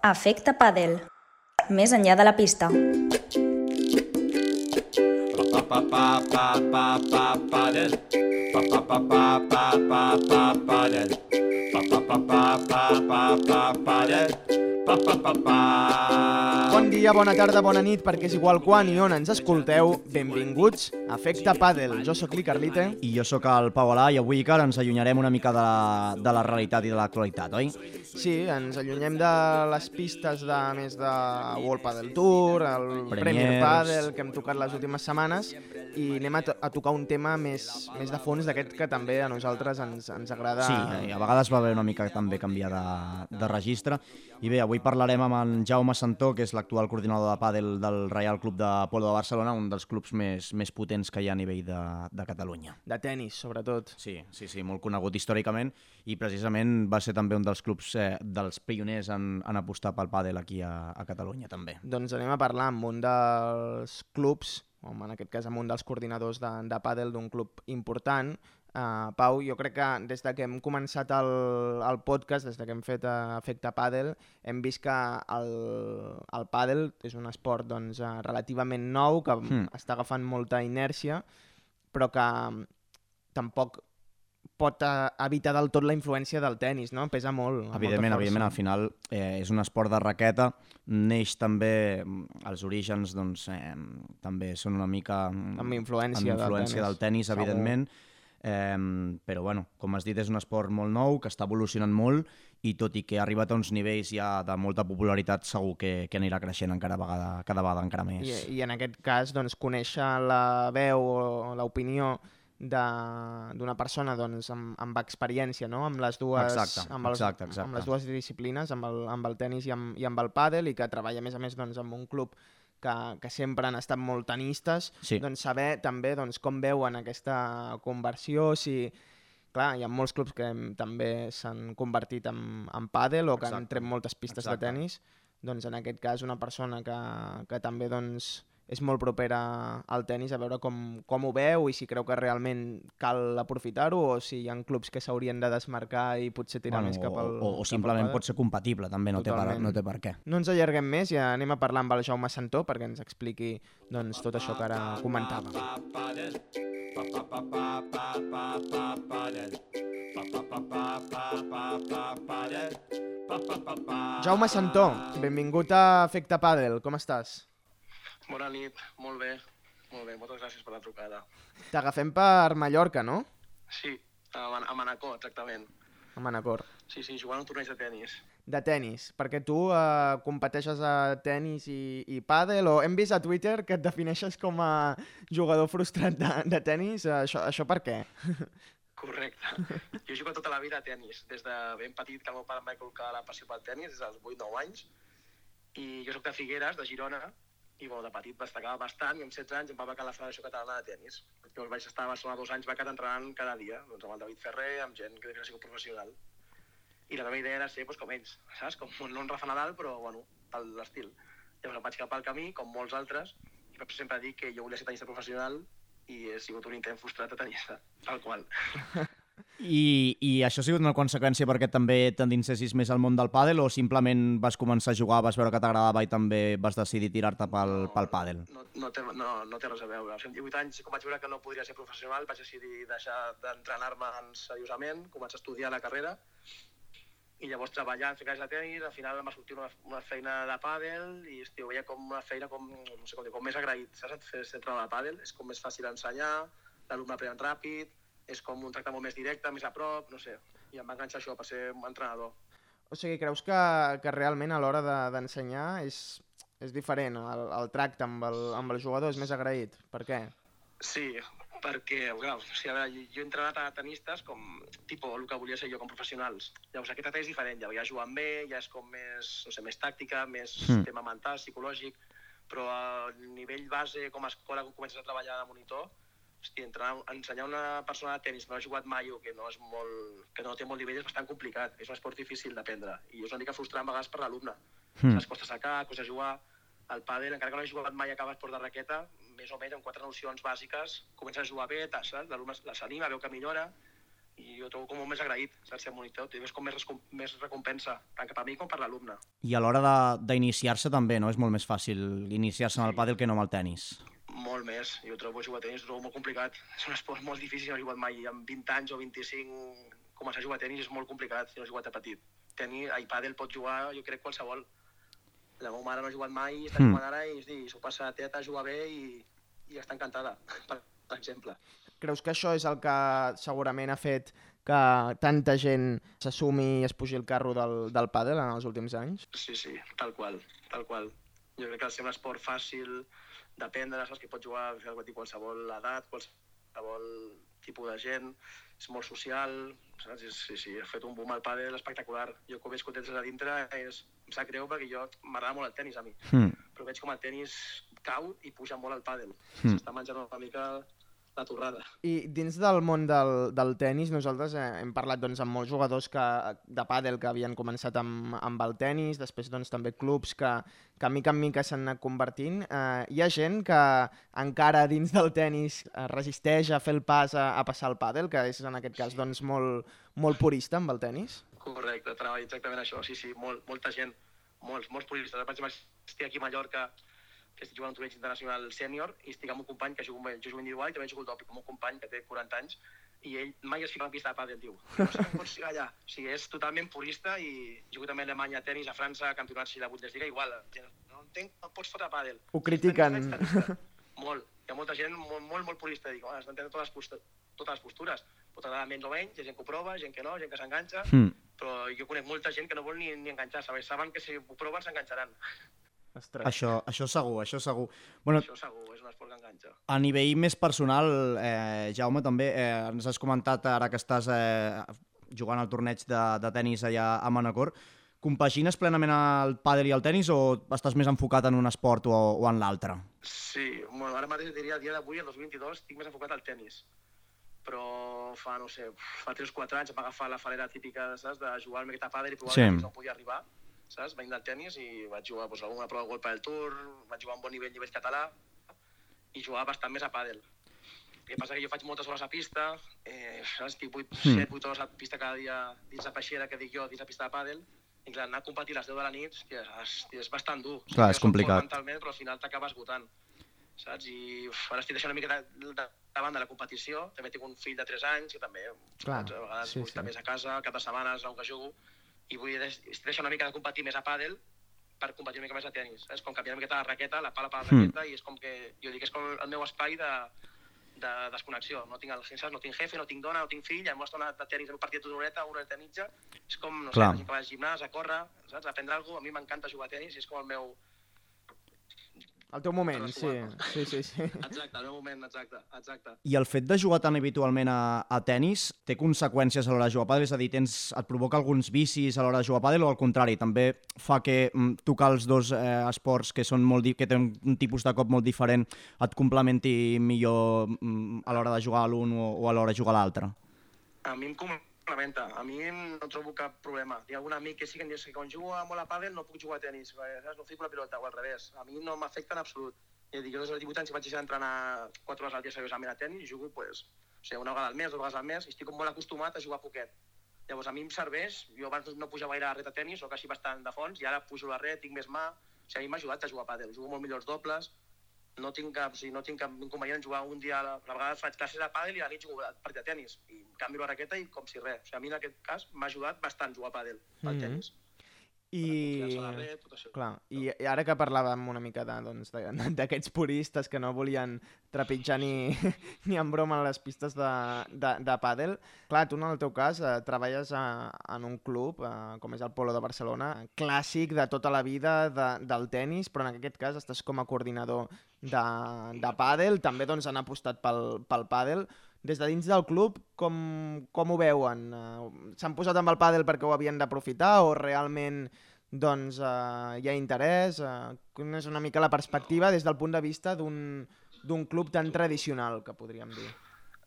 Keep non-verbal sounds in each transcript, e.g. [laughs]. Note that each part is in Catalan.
Efecte pàdel. Més enllà de la pista. pa pa pa Bon dia, bona tarda, bona nit, perquè és igual quan i on ens escolteu. Benvinguts a Efecte Padel. Jo sóc Li Carlite. I jo sóc el Pau Alà i avui, Icar, ens allunyarem una mica de la, de la realitat i de l'actualitat, oi? Sí, ens allunyem de les pistes de més de World Padel Tour, el Premiers. Premier Padel, que hem tocat les últimes setmanes, i anem a, to a tocar un tema més, més de fons d'aquest que també a nosaltres ens, ens agrada. Sí, eh, a vegades va haver una mica també canviar de, de registre. I bé, avui parlarem amb en Jaume Santó, que és l'actual coordinador de pàdel del Reial Club de Polo de Barcelona, un dels clubs més, més potents que hi ha a nivell de, de Catalunya. De tennis, sobretot. Sí, sí, sí, molt conegut històricament i precisament va ser també un dels clubs eh, dels pioners en, en apostar pel pàdel aquí a, a Catalunya també. Doncs anem a parlar amb un dels clubs, o en aquest cas amb un dels coordinadors de, de pàdel d'un club important. Uh, Pau, jo crec que des de que hem començat el, el podcast, des de que hem fet uh, Efecte Pàdel, hem vist que el, el pàdel és un esport doncs, uh, relativament nou, que Hmm. està agafant molta inèrcia, però que mm, tampoc pot uh, evitar del tot la influència del tennis, no? Pesa molt. Evidentment, evidentment, al final eh, és un esport de raqueta, neix també, mm, els orígens doncs, eh, també són una mica... mm, Amb influència amb del influència del tennis, tennis, segur. evidentment, eh, però bueno, com has dit, és un esport molt nou, que està evolucionant molt, i tot i que ha arribat a uns nivells ja de molta popularitat, segur que, que anirà creixent encara vegada, cada vegada encara més. I, I en aquest cas, doncs, conèixer la veu o l'opinió d'una persona doncs, amb, amb experiència no? amb, les dues, Exacte, amb, els, exacte, exacte. amb les dues disciplines, amb el, amb el tennis i amb, i amb el pàdel, i que treballa a més a més doncs, amb un club que, que sempre han estat molt tenistes, Sí. doncs saber també doncs, com veuen aquesta conversió, si... Clar, hi ha molts clubs que hem, també s'han convertit en, en pàdel o que han Exacte. tret moltes pistes Exacte. de tennis, doncs en aquest cas una persona que, que també doncs, és molt propera al tennis, a veure com, com ho veu i si creu que realment cal aprofitar-ho o si hi ha clubs que s'haurien de desmarcar i potser tirar bueno, més cap al... O, o simplement pot ser compatible, també, no té, per, no té per què. No ens allarguem més, ja anem a parlar amb el Jaume Santó perquè ens expliqui doncs, tot això que ara comentàvem. Jaume Santó, benvingut a Efecte Padel, com estàs? Bona nit, molt bé. Molt bé, moltes gràcies per la trucada. T'agafem per Mallorca, no? Sí, a, Man a Manacor, exactament. A Manacor. Sí, sí, jugant un torneig de tennis. De tennis, perquè tu eh, competeixes a tennis i, i pàdel, o hem vist a Twitter que et defineixes com a jugador frustrat de, de tennis, eh, això, això per què? [laughs] Correcte. Jo he jugat tota la vida a tennis, des de ben petit que el meu pare em va inculcar la passió pel tennis, des dels 8-9 anys, i jo sóc de Figueres, de Girona, i bueno, de petit destacava bastant, i amb 16 anys em va becar la Federació Catalana de Tenis. Llavors vaig estar a Barcelona dos anys becat entrenant cada dia, doncs amb el David Ferrer, amb gent que sigut professional. I la meva idea era ser doncs, com ells, saps? Com no un Rafa Nadal, però bueno, per l'estil. Llavors em vaig cap al camí, com molts altres, i vaig sempre dir que jo volia ser tenista professional i he sigut un intent frustrat de tenista, tal qual. [laughs] I, I això ha sigut una conseqüència perquè també t'endinsessis més al món del pàdel o simplement vas començar a jugar, vas veure que t'agradava i també vas decidir tirar-te pel, pel pàdel? No, no, té, no, no té res a veure. Als 18 anys, com vaig veure que no podria ser professional, vaig decidir deixar d'entrenar-me seriosament, començar a estudiar la carrera i llavors treballar en fer de tenis, al final em va sortir una, una feina de pàdel i hòstia, veia com una feina com, no sé com, dir, com més agraït, saps? Fer entrenador de pàdel és com més fàcil ensenyar, l'alumne aprèn ràpid, és com un tracte molt més directe, més a prop, no sé. I em va enganxar això per ser un entrenador. O sigui, creus que, que realment a l'hora de- d'ensenyar és, és diferent, el, el tracte amb el, amb el jugador és més agraït. Per què? Sí, perquè, clar, o sigui, a veure, jo he entrenat a tenistes com, tipo, el que volia ser jo com professionals. Llavors, aquest tracte és diferent, ja, ja jugant bé, ja és com més, no sé, més tàctica, més Hmm. tema mental, psicològic, però a nivell base, com a escola, quan comences a treballar de monitor, hosti, entrenar, ensenyar una persona de tenis que no ha jugat mai o que no, és molt, que no té molt nivell és bastant complicat. És un esport difícil d'aprendre i és una mica frustrant a vegades per l'alumne. Mm. Costa sacar, costa jugar, el pàdel, encara que no he jugat mai a cap esport de raqueta, més o menys amb quatre nocions bàsiques, comença a jugar bé, l'alumne la s'anima, veu que millora, i jo trobo com més agraït, saps, ser monitor, és com més, més recompensa, tant cap a mi com per l'alumne. I a l'hora de- d'iniciar-se també, no? És molt més fàcil iniciar-se amb el pàdel que no amb el tennis. Molt més, jo trobo jugar a tenis, trobo molt complicat, és un esport molt difícil, no he jugat mai, amb 20 anys o 25, començar a jugar a tenis és molt complicat, si no has jugat a petit. Tenis, ai, pàdel pot jugar, jo crec, qualsevol. La meva mare no ha jugat mai, està Mm. jugant ara i s'ho passa a teta, juga bé i, i està encantada, [laughs] per, exemple. Creus que això és el que segurament ha fet que tanta gent s'assumi i es pugi el carro del, del pàdel en els últims anys? Sí, sí, tal qual, tal qual. Jo crec que al ser un esport fàcil d'aprendre, saps que pot jugar a qualsevol edat, qualsevol tipus de gent, és molt social, saps? És, sí, sí, ha fet un boom al pàdel espectacular. Jo com he escoltat des de dintre és, em sap greu perquè jo m'agrada molt el tennis a mi, Mm. però veig com el tennis cau i puja molt al pàdel. Mm. S'està menjant una mica la torrada. I dins del món del, del tennis, nosaltres eh, hem parlat doncs, amb molts jugadors que, de pàdel que havien començat amb, amb el tennis, després doncs, també clubs que, que mica en mica s'han anat convertint. Eh, hi ha gent que encara dins del tennis eh, resisteix a fer el pas a, a passar al pàdel, que és en aquest cas doncs, molt, molt purista amb el tennis. Correcte, treballa exactament això, sí, sí, molt, molta gent, molts, molts puristes. Exemple, estic aquí a Mallorca, que estic jugant un torneig internacional sènior, i estic amb un company que jugo, jo jugo individual i també jugo el doble, amb un company que té 40 anys, i ell mai es fica a la pista de pàdel, diu. No sé com pots ficar allà. O sigui, és totalment purista i jugo també a Alemanya, tenis, a França, campionats de Bundesliga, igual. No entenc, no pots fotre pàdel. Ho critiquen. Molt. Hi ha molta gent molt, molt, molt purista. Dic, oh, has d'entendre totes, les totes les postures. Pot agradar menys o menys, hi ha gent que ho prova, gent que no, gent que s'enganxa, Mm. però jo conec molta gent que no vol ni, ni enganxar-se, saben que si ho proven s'enganxaran. Ostres. Això, això segur, això segur. Bueno, Això segur, és un esport que enganxa. A nivell més personal, eh, Jaume, també eh, ens has comentat ara que estàs eh, jugant al torneig de, de tennis allà a Manacor. Compagines plenament el pàdel i el tennis o estàs més enfocat en un esport o, o en l'altre? Sí, bueno, ara mateix diria, a dia d'avui, el 2022, estic més enfocat al tennis. Però fa, no sé, fa 3 o 4 anys em va agafar la falera típica, saps, de jugar al miqueta a pàdel i provar Sí. sí. no podia arribar, saps, venint del tennis i vaig jugar doncs, alguna prova de golpa del Tour, vaig jugar a un bon nivell, nivell català i jugava bastant més a pàdel. El que passa que jo faig moltes hores a pista, eh, saps, estic 8, Mm. 7, 8 hores a pista cada dia dins la peixera que dic jo, dins la pista de pàdel, i clar, anar a competir a les 10 de la nit hòstia, és, és bastant dur. Clar, és complicat. mentalment, però al final t'acabes esgotant saps? I uf, ara estic deixant una mica de, de, de banda la competició. També tinc un fill de 3 anys que també Clar, saps? a vegades sí, sí. més a casa, cap de setmanes, on que jugo, i vull deix, deixant una mica de competir més a pàdel per competir una mica més a tenis. És com canviar una miqueta la raqueta, la pala per la Mm. raqueta, i és com que, jo dic, és com el meu espai de, de desconnexió. No tinc, el, saps? no tinc jefe, no tinc dona, no tinc fill, em estona de tenis, un partit d'una horeta, una horeta mitja. És com, no Clar. sé, que vaig al gimnàs, a córrer, saps? a aprendre alguna cosa. A mi m'encanta jugar a tenis és com el meu, El teu moment, sí. Sí, sí, sí. [laughs] Exacte, el meu moment, exacte, exacte. I el fet de jugar tan habitualment a, a tennis té conseqüències a l'hora de jugar a pàdel? És a dir, tens, et provoca alguns vicis a l'hora de jugar a pàdel o al contrari, també fa que mm, tocar els dos eh, esports que són molt que tenen un tipus de cop molt diferent et complementi millor mm, a l'hora de jugar a l'un o, o a l'hora de jugar a l'altre? A mi em complementa. A mi no trobo cap problema. Hi ha algun amic que sí que em diu que quan jugo molt a pàdel no puc jugar a tenis, saps? no fico la pilota, o al revés. A mi no m'afecta en absolut. Ja dic, jo des dels 18 anys vaig deixar d'entrenar 4 hores al dia seriosament a tenis i jugo pues, o sigui, una vegada al mes, dues vegades al mes, i estic com molt acostumat a jugar poquet. Llavors, a mi em serveix, jo abans no pujava gaire a la ret a tenis, soc així bastant de fons, i ara pujo a la ret, tinc més mà, o sigui, a mi m'ha ajudat a jugar a pàdel, jugo molt millor els dobles, no tinc cap, o sigui, no tinc cap inconvenient en jugar un dia, a la, a faig classes de pàdel i a la nit jugo a partit de tenis, i canvio la raqueta i com si res. O sigui, a mi en aquest cas m'ha ajudat bastant jugar a pàdel, al Mhm. tenis. I... Això. Clar, i, i ara que parlàvem una mica doncs, d'aquests puristes que no volien trepitjar ni, [laughs] ni en broma a les pistes de, de, de pàdel, clar, tu en el teu cas eh, treballes a, en un club, eh, com és el Polo de Barcelona, clàssic de tota la vida de, del tennis, però en aquest cas estàs com a coordinador de, de pàdel, també doncs, han apostat pel, pel pàdel. Des de dins del club, com, com ho veuen? Eh, S'han posat amb el pàdel perquè ho havien d'aprofitar o realment doncs, eh, hi ha interès? Eh, quina és una mica la perspectiva des del punt de vista d'un d'un club tan tradicional, que podríem dir?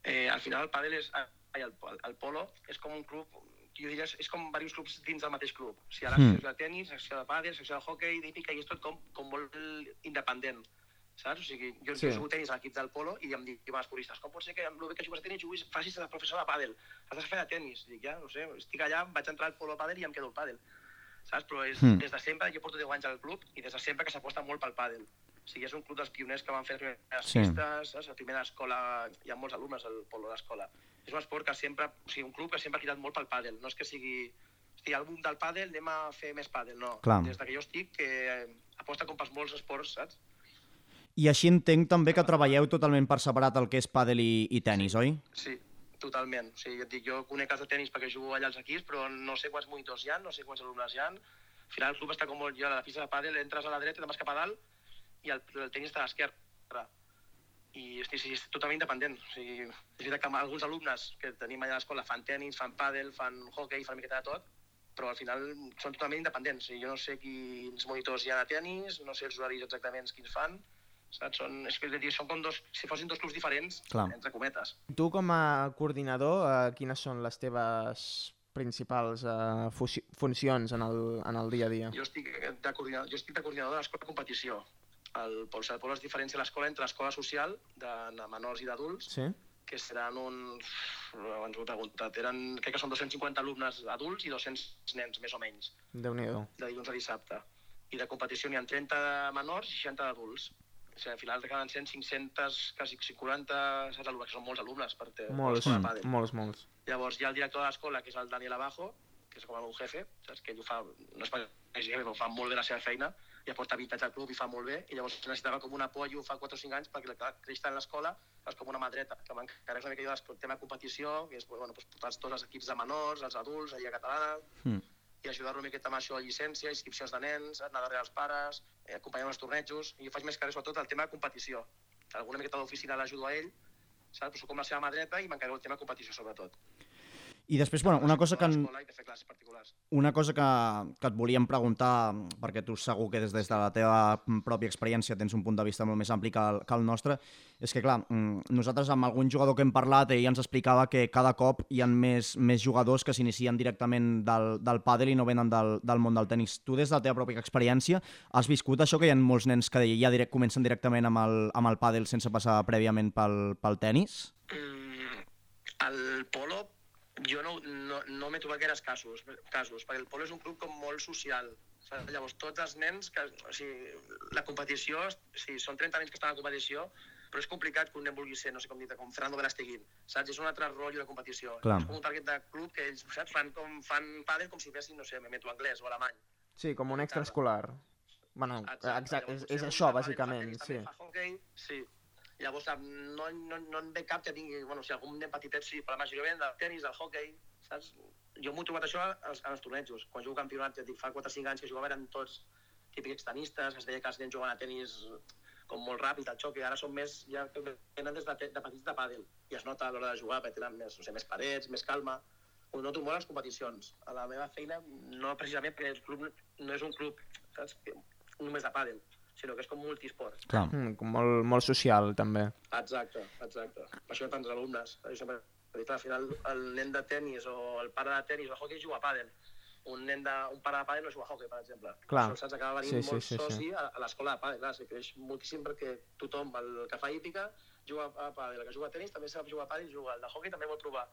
Eh, al final el pàdel és, ai, el, el polo és com un club jo diria, és com diversos clubs dins del mateix club. O sigui, ara Mm. secció de tenis, secció de pàdel, secció de hockey, d'hípica, i és tot com, com molt independent. Saps? O sigui, jo, Sí. jo jugo tenis a l'equip del polo i em diuen els puristes, com pot ser que amb el bé que jugues a tenis juguis, facis de professor de pàdel? Has de fer de tenis. Dic, ja, no sé, estic allà, vaig entrar al polo pàdel i em quedo al pàdel. Saps? Però és, mm. des de sempre, jo porto 10 anys al club i des de sempre que s'aposta molt pel pàdel. O sigui, és un club dels pioners que van fer les primeres Sí. pistes, saps? La primera escola, hi ha molts alumnes al polo d'escola. És un esport que sempre, o sigui, un club que sempre ha cridat molt pel pàdel. No és que sigui, hosti, el boom del pàdel, anem a fer més pàdel, no. Clar. Des de que jo estic, que aposta com pels molts esports, saps? I així entenc també que treballeu totalment per separat el que és pàdel i, i tennis, oi? Sí, totalment. O sigui, et dic, jo conec els de tenis perquè jugo allà als equips, però no sé quants monitors hi ha, no sé quants alumnes hi ha. Al final el club està com molt... Jo a la pista de pàdel entres a la dreta, te'n vas cap a dalt i el, el tenis està a l'esquerra. I hosti, sí, és totalment independent. O sigui, és veritat que alguns alumnes que tenim allà a l'escola fan tenis, fan pàdel, fan hockey, fan una miqueta de tot, però al final són totalment independents. O sigui, jo no sé quins monitors hi ha de tenis, no sé els horaris exactament quins fan, saps? Són, és que és dir, són com dos, si fossin dos clubs diferents, Clar. entre cometes. Tu com a coordinador, eh, quines són les teves principals eh, funcions en el, en el dia a dia? Jo estic de coordinador, jo estic de coordinador de l'escola de competició. El Pol, el Pol es diferencia l'escola entre l'escola social de de menors i d'adults, Sí? que seran uns... Abans ho he preguntat, eren, crec que són 250 alumnes adults i 200 nens, més o menys, déu nhi de dilluns a dissabte. I de competició n'hi ha 30 de menors i 60 d'adults. O sigui, al final acaben sent 500, quasi 40 saps, alumnes, que són molts alumnes per ter Molts, pàdel. molts, molts. Llavors hi ha el director de l'escola, que és el Daniel Abajo, que és com el meu jefe, saps? que ell ho fa, no és perquè és jefe, però fa molt bé la seva feina, i aporta 20 anys al club i fa molt bé, i llavors necessitava com un apoyo fa 4 o 5 anys perquè creix tant a l'escola, és com una mà dreta, que m'encarrega una mica jo del tema de competició, que és bueno, doncs, portar tots els equips de menors, els adults, la Lliga Catalana, Mm. I ajudar-lo una miqueta amb això, llicència, inscripcions de nens, anar darrere els pares, eh, acompanyar els tornejos, i jo faig més res sobretot el tema de competició. Alguna miqueta d'oficina l'ajudo a ell, saps? Però com la seva mà dreta i m'encarrego del tema de competició sobretot. I després, bueno, una cosa que, una cosa que, que et volíem preguntar, perquè tu segur que des, des de la teva pròpia experiència tens un punt de vista molt més ampli que el, que el nostre, és que, clar, mm, nosaltres amb algun jugador que hem parlat, ell ens explicava que cada cop hi ha més, més jugadors que s'inicien directament del, del pàdel i no venen del, del món del tennis. Tu, des de la teva pròpia experiència, has viscut això que hi ha molts nens que ja direct, comencen directament amb el, amb el pàdel sense passar prèviament pel, pel tennis? Mm, el polo, jo no, no, no m'he trobat gaires casos, casos, perquè el polo és un club com molt social. Saps? Llavors, tots els nens, que, o sigui, la competició, sí, són 30 nens que estan a la competició, però és complicat que un nen vulgui ser, no sé com dir com Fernando Velasteguín, saps? És un altre rotllo de competició. Clar. És com un target de club que ells, saps? Fan, com, fan pàdel com si fessin, no sé, me meto anglès o alemany. Sí, com un extraescolar. Bueno, exacte, Llavors, és, és això, bàsicament, sí. Fa hockey, sí. Llavors, no, no, no en ve cap que tingui... Bueno, si algun nen petitet sí, però la majoria venen del tenis, del hockey, saps? Jo m'ho he trobat això als, als tornejos. Quan jugo campionat, ja dic, fa 4 o 5 anys que jugava, eren tots típics tenistes, es deia que els nens juguen a tenis com molt ràpid, al xoc, i ara són més, ja venen des de, de petits de pàdel, i es nota a l'hora de jugar, perquè tenen més, no sé, més parets, més calma, ho noto molt a les competicions. A la meva feina, no precisament perquè el club no és un club, saps, només de pàdel, sinó que és com multisport. Clar. Mm, com molt, molt social, també. Exacte, exacte. Per això hi ha tants alumnes. Jo sempre he dit, al final el nen de tennis o el pare de tennis o hockey juga a pàdel. Un nen de, un pare de pàdel no juga a hockey, per exemple. Clar. Això saps, acaba venint Sí, sí, molt sí, sí. soci a, a l'escola de pàdel. Clar, creix moltíssim perquè tothom, el que fa hípica, juga a pàdel. El que juga a tennis també sap jugar a pàdel i juga. El de hockey també vol provar.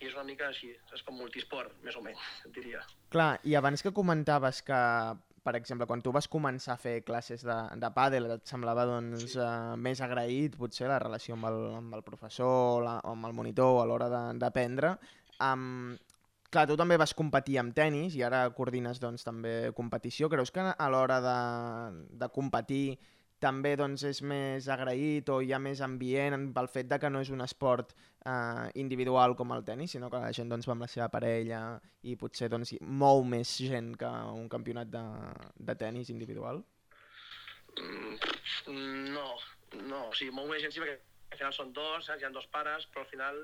I és una mica així, és com multisport, més o menys, diria. Clar, i abans que comentaves que, per exemple, quan tu vas començar a fer classes de, de pàdel, et semblava doncs, Sí. eh, més agraït potser la relació amb el, amb el professor la, o amb el monitor a l'hora de- d'aprendre. Um, clar, tu també vas competir amb tennis i ara coordines doncs, també competició. Creus que a l'hora de, de competir també doncs, és més agraït o hi ha més ambient en- pel fet de que no és un esport eh, individual com el tennis, sinó que la gent doncs, va amb la seva parella i potser doncs, mou més gent que un campionat de, de tennis individual? Mm, no, no, o sigui, molt més gent sí, perquè al final són dos, saps? Hi ha dos pares, però al final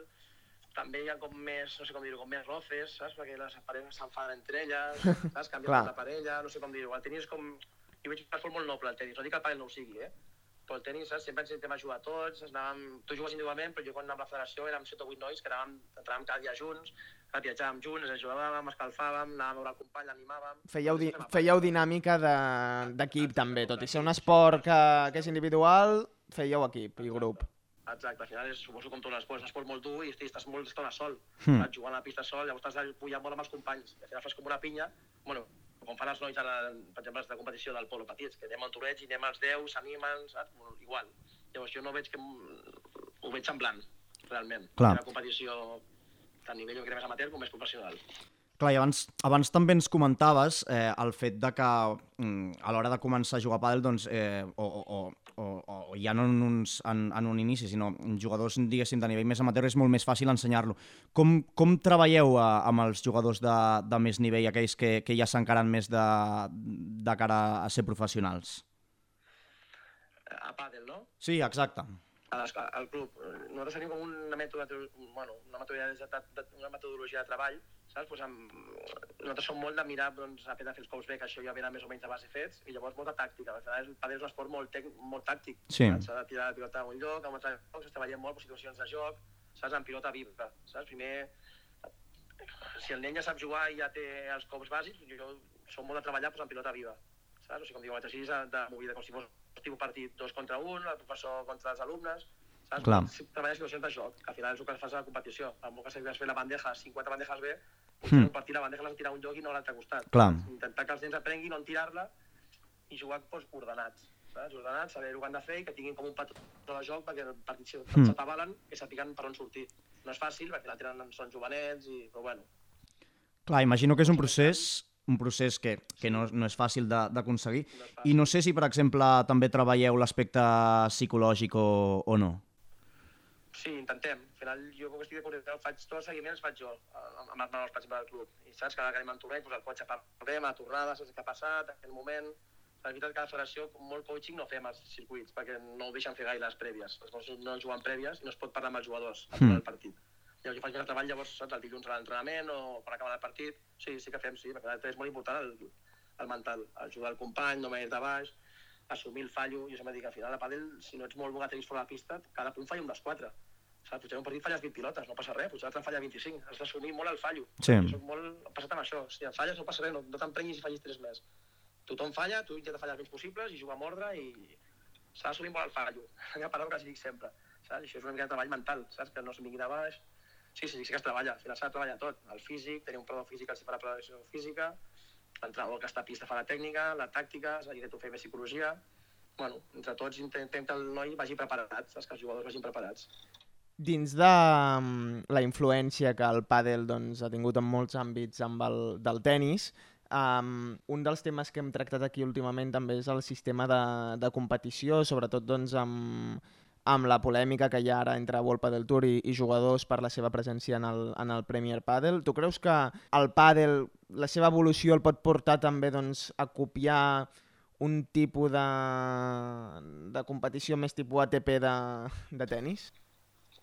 també hi ha com més, no sé com dir-ho, com més roces, saps? Perquè les parelles s'enfaden entre elles, [laughs] saps? Canvien Clar. de parella, no sé com dir-ho. El tenis és com... Jo veig un esport molt noble, el tenis. No dic que el pàdel no ho sigui, eh? Però el tenis, saps? Sempre ens intentem jugar tots, anàvem... Tu jugues individualment, però jo quan anàvem a la federació érem 7 o 8 nois que anàvem, entràvem cada dia junts, viatjàvem junts, ens ajudàvem, escalfàvem, anàvem a veure el company, l'animàvem... Fèieu, di fèieu dinàmica de- d'equip també, tot i ser un esport que, que és individual, fèieu equip i grup. Exacte, al final és, suposo com tots els esports, és un esport molt dur i estàs molt estona sol, mm. jugant a la pista sol, llavors estàs pujant molt amb els companys, al final fas com una pinya, bueno, com fan els nois ara, per exemple, de competició del polo petits, que anem al toreig i anem als 10, s'animen, saps? Bueno, igual. Llavors jo no veig que... ho veig semblant, realment. Clar. Una competició tant a nivell crec, més amateur com més professional. Clar, i abans, abans també ens comentaves eh, el fet de que mm, a l'hora de començar a jugar a pàdel, doncs, eh, o, o, o, o, o ja no en, uns, en, en un inici, sinó jugadors, diguéssim, de nivell més amateur, és molt més fàcil ensenyar-lo. Com, com treballeu eh, amb els jugadors de, de més nivell, aquells que, que ja s'encaren més de, de cara a ser professionals? A pàdel, no? Sí, exacte. A les, al club. Nosaltres tenim com una, mètode, bueno, una, metodologia de, de, una metodologia de treball, saps? Pues amb, nosaltres som molt de mirar doncs, a de fer els cops bé, que això ja ve més o menys de base fets, i llavors molta tàctica. Al final, el padel és un esport molt, tec, molt tàctic. Sí. S'ha de tirar la pilota a un lloc, a un altre lloc, s'està veient molt per situacions de joc, saps? En pilota viva, saps? Primer, si el nen ja sap jugar i ja té els cops bàsics, jo som molt de treballar pues, en pilota viva, saps? O sigui, com diu l'exercici de, de movida, com si fos tipus partit dos contra un, el professor contra els alumnes, saps? Clar. Si treballes situacions de joc, que al final és el que fas a la competició. Molt que s'has fer la bandeja, 50 bandejes bé, Hmm. un partit la bandeja l'has tirar un lloc i no a l'altre costat. Clar. Intentar que els nens aprenguin on tirar-la i jugar doncs, ordenats. Saps? Ordenats, saber el que han de fer i que tinguin com un patró de joc perquè el partit si Hmm. s'atabalen que sàpiguen per on sortir. No és fàcil perquè la tenen, són jovenets, i, però bueno, Clar, imagino que és un procés un procés que, que no, no és fàcil d'aconseguir. no. I no sé si, per exemple, també treballeu l'aspecte psicològic o, o no. Sí, intentem. Al final, jo com que estic de coordinador, faig tots els seguiments, faig jo, amb els menors, per exemple, del club. I saps, cada que anem en torneig, doncs el cotxe parlem, a tornada, saps què ha passat, en aquell moment... La veritat que a la federació, molt coaching no fem als circuits, perquè no ho deixen fer gaire les prèvies. Els nostres no juguen prèvies i no es pot parlar amb els jugadors al Hmm. final del partit. Llavors jo faig el treball, llavors, saps, el dilluns a l'entrenament o per acabar el partit. Sí, sí que fem, sí, perquè és molt important el, el mental, ajudar el company, no venir de baix, assumir el fallo. Jo sempre dic que al final a pàdel, si no ets molt bo que tenis fora la pista, cada punt falla un dels quatre. Saps? Potser en un partit falles 20 pilotes, no passa res, potser l'altre falla 25. Has d'assumir molt el fallo. Sí. Jo soc molt passat amb això. Si en falles no passa res, no, no t'emprenyis i fallis tres més. Tothom falla, tu intenta fallar els menys possibles i jugar amb ordre i s'ha d'assumir molt el fallo. [laughs] Una paraula que els dic sempre. Saps? Això és una mica de treball mental, saps? Que no es vingui de baix. Sí, sí, sí que es treballa. Al final s'ha de treballar tot. El físic, tenir un predador físic els fa la preparació física, l'entrenador que està a pista fa la tècnica, la tàctica, de fer més psicologia. Bueno, entre tots intentem que el noi vagi preparat, que els jugadors vagin preparats. Dins de mm, la influència que el pàdel doncs, ha tingut en molts àmbits amb el, del tennis, um, un dels temes que hem tractat aquí últimament també és el sistema de, de competició, sobretot doncs, amb, amb la polèmica que hi ha ara entre World Padel Tour i, i jugadors per la seva presència en el, en el Premier Padel. Tu creus que el pàdel, la seva evolució el pot portar també doncs, a copiar un tipus de, de competició més tipus ATP de, de tennis?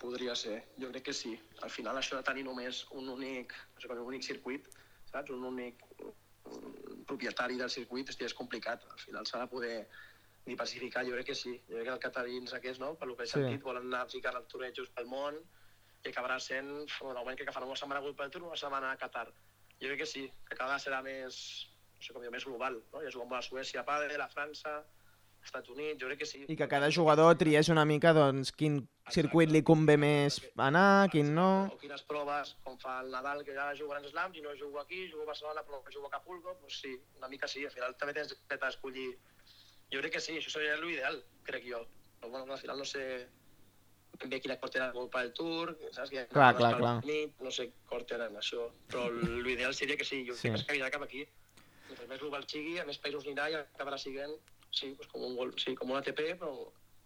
Podria ser, jo crec que sí. Al final això de tenir només un únic, un únic circuit, saps? Un únic mm, propietari del circuit, hòstia, és complicat. Al final s'ha de poder diversificar, jo crec que sí. Jo crec que el catarins aquests, no? Per lo que he Sí. sentit, volen anar a ficar els tornejos pel món i acabarà sent, bueno, moment que faran una setmana a Tour, una setmana a Qatar. Jo crec que sí, que cada vegada serà més, no sé com dir, més global, no? Ja juguen molt a Suècia, a Padel, a França, als Estats Units, jo crec que sí. I que cada jugador triés una mica doncs, quin circuit li convé més anar, quin no... O quines proves, com fa el Nadal, que ara juga Grans Slams i no jugo aquí, jugo a Barcelona però jugo a Acapulco, doncs sí, una mica sí, al final també tens dret a escollir. Jo crec que sí, això seria l'ideal, crec jo. Però bueno, al final no sé ben bé quina cort era el Golpa del Tour, saps? Que Clar, clar, clar. Nit, no sé cort eren això, però l'ideal seria que sí, jo Sí. crec que es caminarà cap aquí. Mentre més global sigui, a més països anirà i acabarà sent, sí, doncs com un, sí, com un ATP, però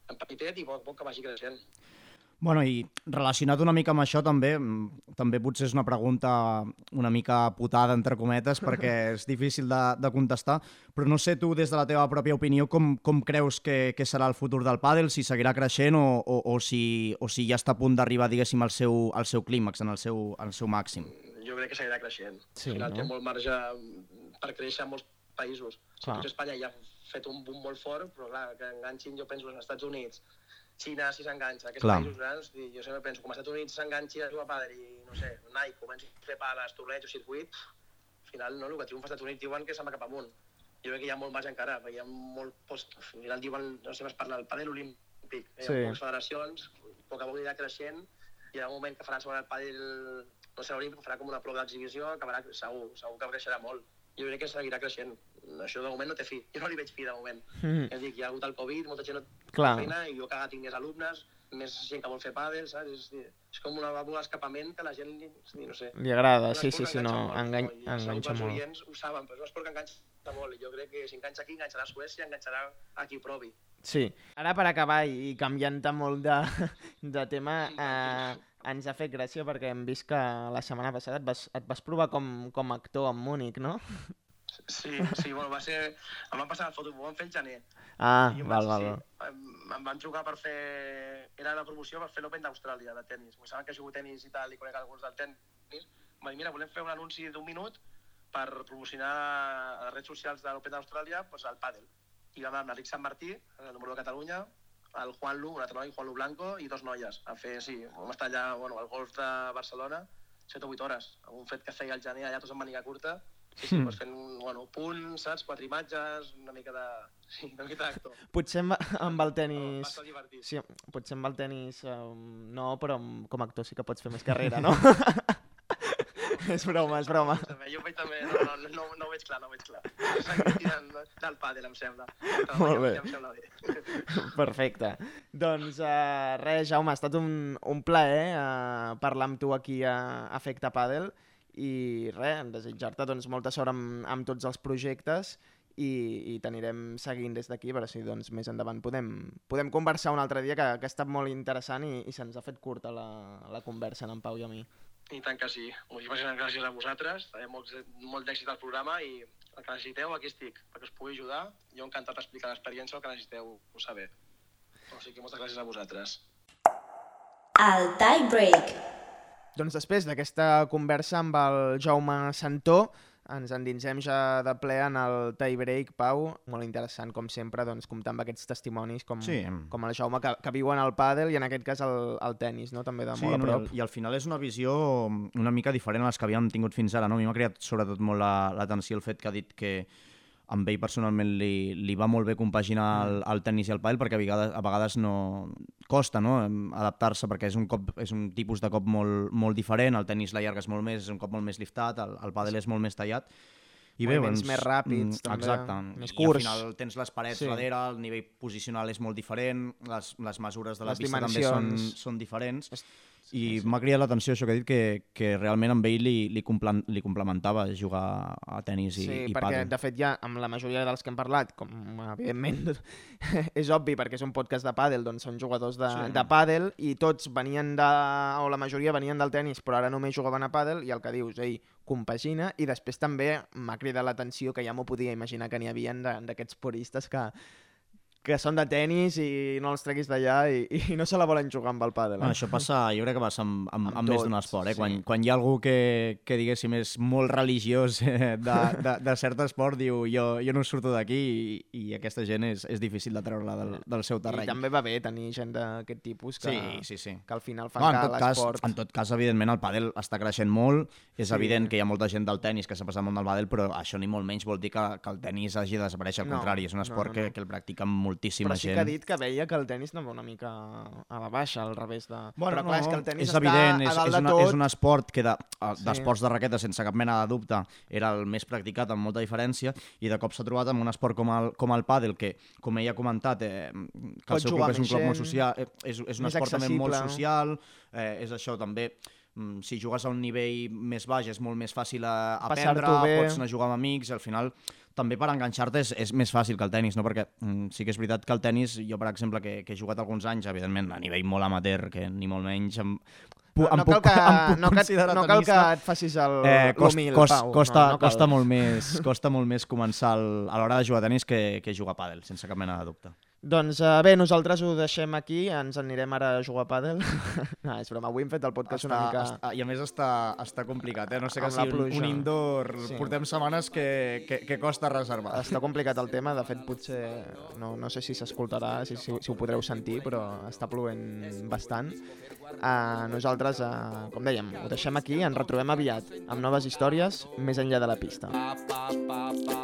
en petitet i a poc que vagi creixent. Bueno, i relacionat una mica amb això també, mm, també potser és una pregunta una mica putada, entre cometes, perquè [laughs] és difícil de, de contestar, però no sé tu, des de la teva pròpia opinió, com, com creus que, que serà el futur del pàdel, si seguirà creixent o, o, o, si, o si ja està a punt d'arribar, diguéssim, al seu, al seu clímax, en el seu, al seu màxim. jo crec que seguirà creixent. Sí, Al final no? té molt marge per créixer en molts països. Si Clar. potser Espanya ja ha fet un boom molt fort, però clar, que enganxin, jo penso, als Estats Units Xina si s'enganxa, aquests Clar. països grans, i jo sempre penso, com als Estats Units s'enganxi a jugar a pàdel i, no sé, Nike comenci a fer pales, torneigs o circuit, al final, no, el que triomfa als Estats Units diuen que se'n va cap amunt. Jo crec que hi ha molt marge encara, perquè hi ha molt post... Al final diuen, no sé, es parla del pàdel olímpic, eh, Sí. sí. poques federacions, a poc a poc anirà creixent, i hi ha un moment que faran sobre el pàdel, no sé, olímpic, farà com una prova d'exhibició, acabarà, segur, segur que creixerà molt. Jo crec que seguirà creixent. Això de moment no té fi. Jo no li veig fi de moment. Mm, Ja dic, hi ha hagut el Covid, molta gent no Clar. feina, i jo cada tinc més alumnes, més gent que vol fer pàdel, saps? És, dir, és com una vàlvula d'escapament que la gent, li, no sé... Li agrada, sí, sí, sí, no, enganxa molt, els oients ho saben, però és un esport que enganxa molt, i jo crec que si enganxa aquí, enganxarà a Suècia, enganxarà a qui provi. Sí. Ara per acabar i canviant-te molt de, [laughs] de tema, eh, ens ha fet gràcia perquè hem vist que la setmana passada et vas, et vas provar com, com a actor en Múnich, no? [laughs] Sí, sí, bueno, va ser... Em van passar la foto, ho vam fer el gener. Ah, I val, vaig- val, sí, val. Em, van trucar per fer... Era la promoció per fer l'Open d'Austràlia, de tennis. Em saben que jugo tenis i tal, i conec alguns del tennis. Em van dir, mira, volem fer un anunci d'un minut per promocionar a les redes socials de l'Open d'Austràlia pues, el pàdel. I vam anar amb l'Enric Sant Martí, el número de Catalunya, el Juan Lu, un altre noi, Juan Lu Blanco, i dos noies. A fer, sí, vam estar allà, bueno, al golf de Barcelona, 7 o 8 hores. Un fet que feia el gener allà tots amb màniga curta, Sí, sí, doncs fent, bueno, punts, saps? Quatre imatges, una mica de... Sí, una mica d'actor. Potser amb, amb el estar divertit. Sí, potser amb el tennis um, no, però com a actor sí que pots fer més carrera, no? [laughs] és broma, és broma. Jo veig també, no, no, no, no ho veig clar, no ho veig clar. Del, del pàdel, em sembla. Però Molt bé. Em sembla bé. Perfecte. Doncs uh, res, Jaume, ha estat un, un plaer uh, parlar amb tu aquí a Efecte Padel i res, desitjar-te doncs, molta sort amb, amb tots els projectes i, i t'anirem seguint des d'aquí, però si doncs, més endavant podem, podem conversar un altre dia, que, que ha estat molt interessant i, i se'ns ha fet curta la, la conversa en Pau i a mi. I tant que sí. Moltíssimes gràcies a vosaltres. També molt, molt d'èxit al programa i el que necessiteu, aquí estic, perquè us pugui ajudar. Jo encantat d'explicar l'experiència, el que necessiteu ho saber. O sigui que moltes gràcies a vosaltres. El tie break. Doncs després d'aquesta conversa amb el Jaume Santó, ens endinsem ja de ple en el tie break, Pau. Molt interessant, com sempre, doncs, comptar amb aquests testimonis com, Sí. com el Jaume, que, que viuen al pàdel i en aquest cas el, el tennis, no? també de Sí, molt a no, i, prop. al, i al final és una visió una mica diferent a les que havíem tingut fins ara. No? A mi m'ha creat sobretot molt la- l'atenció el fet que ha dit que amb ell personalment li, li va molt bé compaginar el, el tennis i el pàdel perquè a vegades, a vegades no costa no? adaptar-se perquè és un, cop, és un tipus de cop molt, molt diferent, el tennis l'allargues molt més, és un cop molt més liftat, el, el pàdel és molt més tallat i bé, doncs, més ràpids, mm, també, Exacte. més I curts. al final tens les parets Sí. sí. darrere, el nivell posicional és molt diferent, les, les mesures de la Les pista també són, dimensions. són diferents. És- I m'ha cridat l'atenció això que he dit, que, que realment amb ell li, li, li complementava jugar a tennis i, Sí, i perquè pàdel. de fet ja amb la majoria dels que hem parlat, com evidentment [laughs] és obvi perquè és un podcast de pàdel, doncs són jugadors de, Sí. de pàdel i tots venien de, o la majoria venien del tennis però ara només jugaven a pàdel i el que dius, ell compagina i després també m'ha cridat l'atenció que ja m'ho podia imaginar que n'hi havia d'aquests puristes que, que són de tennis i no els treguis d'allà i, i no se la volen jugar amb el pàdel. Bueno, Eh? això passa, jo crec que passa amb, amb, Amb amb, més d'un esport. Eh? sí. Quan, quan hi ha algú que, que diguéssim, és molt religiós eh, de, de, de cert esport, diu jo, jo no surto d'aquí i, i aquesta gent és, és difícil de treure-la del, del seu I terreny. també va bé tenir gent d'aquest tipus que, Sí, sí, sí. que al final fa No, que l'esport... en tot cas, evidentment, el pàdel està creixent molt. És Sí. evident que hi ha molta gent del tennis que s'ha passat al món del pàdel, però això ni molt menys vol dir que, que el tennis hagi de desaparèixer. Al No, contrari, és un no, esport no, que, no. que el practica moltíssima Però sí gent. que ha dit que veia que el tennis anava una mica a la baixa, al revés de... Bueno, Però clar, no, és que el tennis és està evident, és, a dalt és, de una, tot. és un esport que de- a- Sí. d'esports de raqueta, sense cap mena de dubte, era el més practicat amb molta diferència, i de cop s'ha trobat amb un esport com el, com el pàdel, que, com ell ha comentat, eh, que Pot el seu club és un club molt gent, social, eh, és, és un esport també molt social, eh, és això també mm, si jugues a un nivell més baix és molt més fàcil a aprendre, pots anar a jugar amb amics, al final també per enganxar-te és, és més fàcil que el tennis, no? perquè mm, sí que és veritat que el tennis, jo per exemple, que, que he jugat alguns anys, evidentment a nivell molt amateur, que ni molt menys em, No, no cal puc, que, [laughs] em puc no, cal, no cal que et facis el eh, cost, l'humil, cost, Pau. costa, no, no cal. costa, molt més, costa molt més començar el, a l'hora de jugar a tenis que, que jugar a pàdel, sense cap mena de dubte. Doncs uh, bé, nosaltres ho deixem aquí, ens anirem ara a jugar a pàdel. [laughs] no, és broma, avui hem fet el podcast una mica... està, I a més està, està complicat, eh? No sé que la sigui un, un indoor... Sí. Portem setmanes que, que, que costa reservar. Està complicat el tema, de fet potser no, no sé si s'escoltarà, si, si, si ho podreu sentir, però està plovent bastant eh, nosaltres, eh, com dèiem, ho deixem aquí, ens retrobem aviat amb noves històries més enllà de la pista. Pa, pa, pa, pa,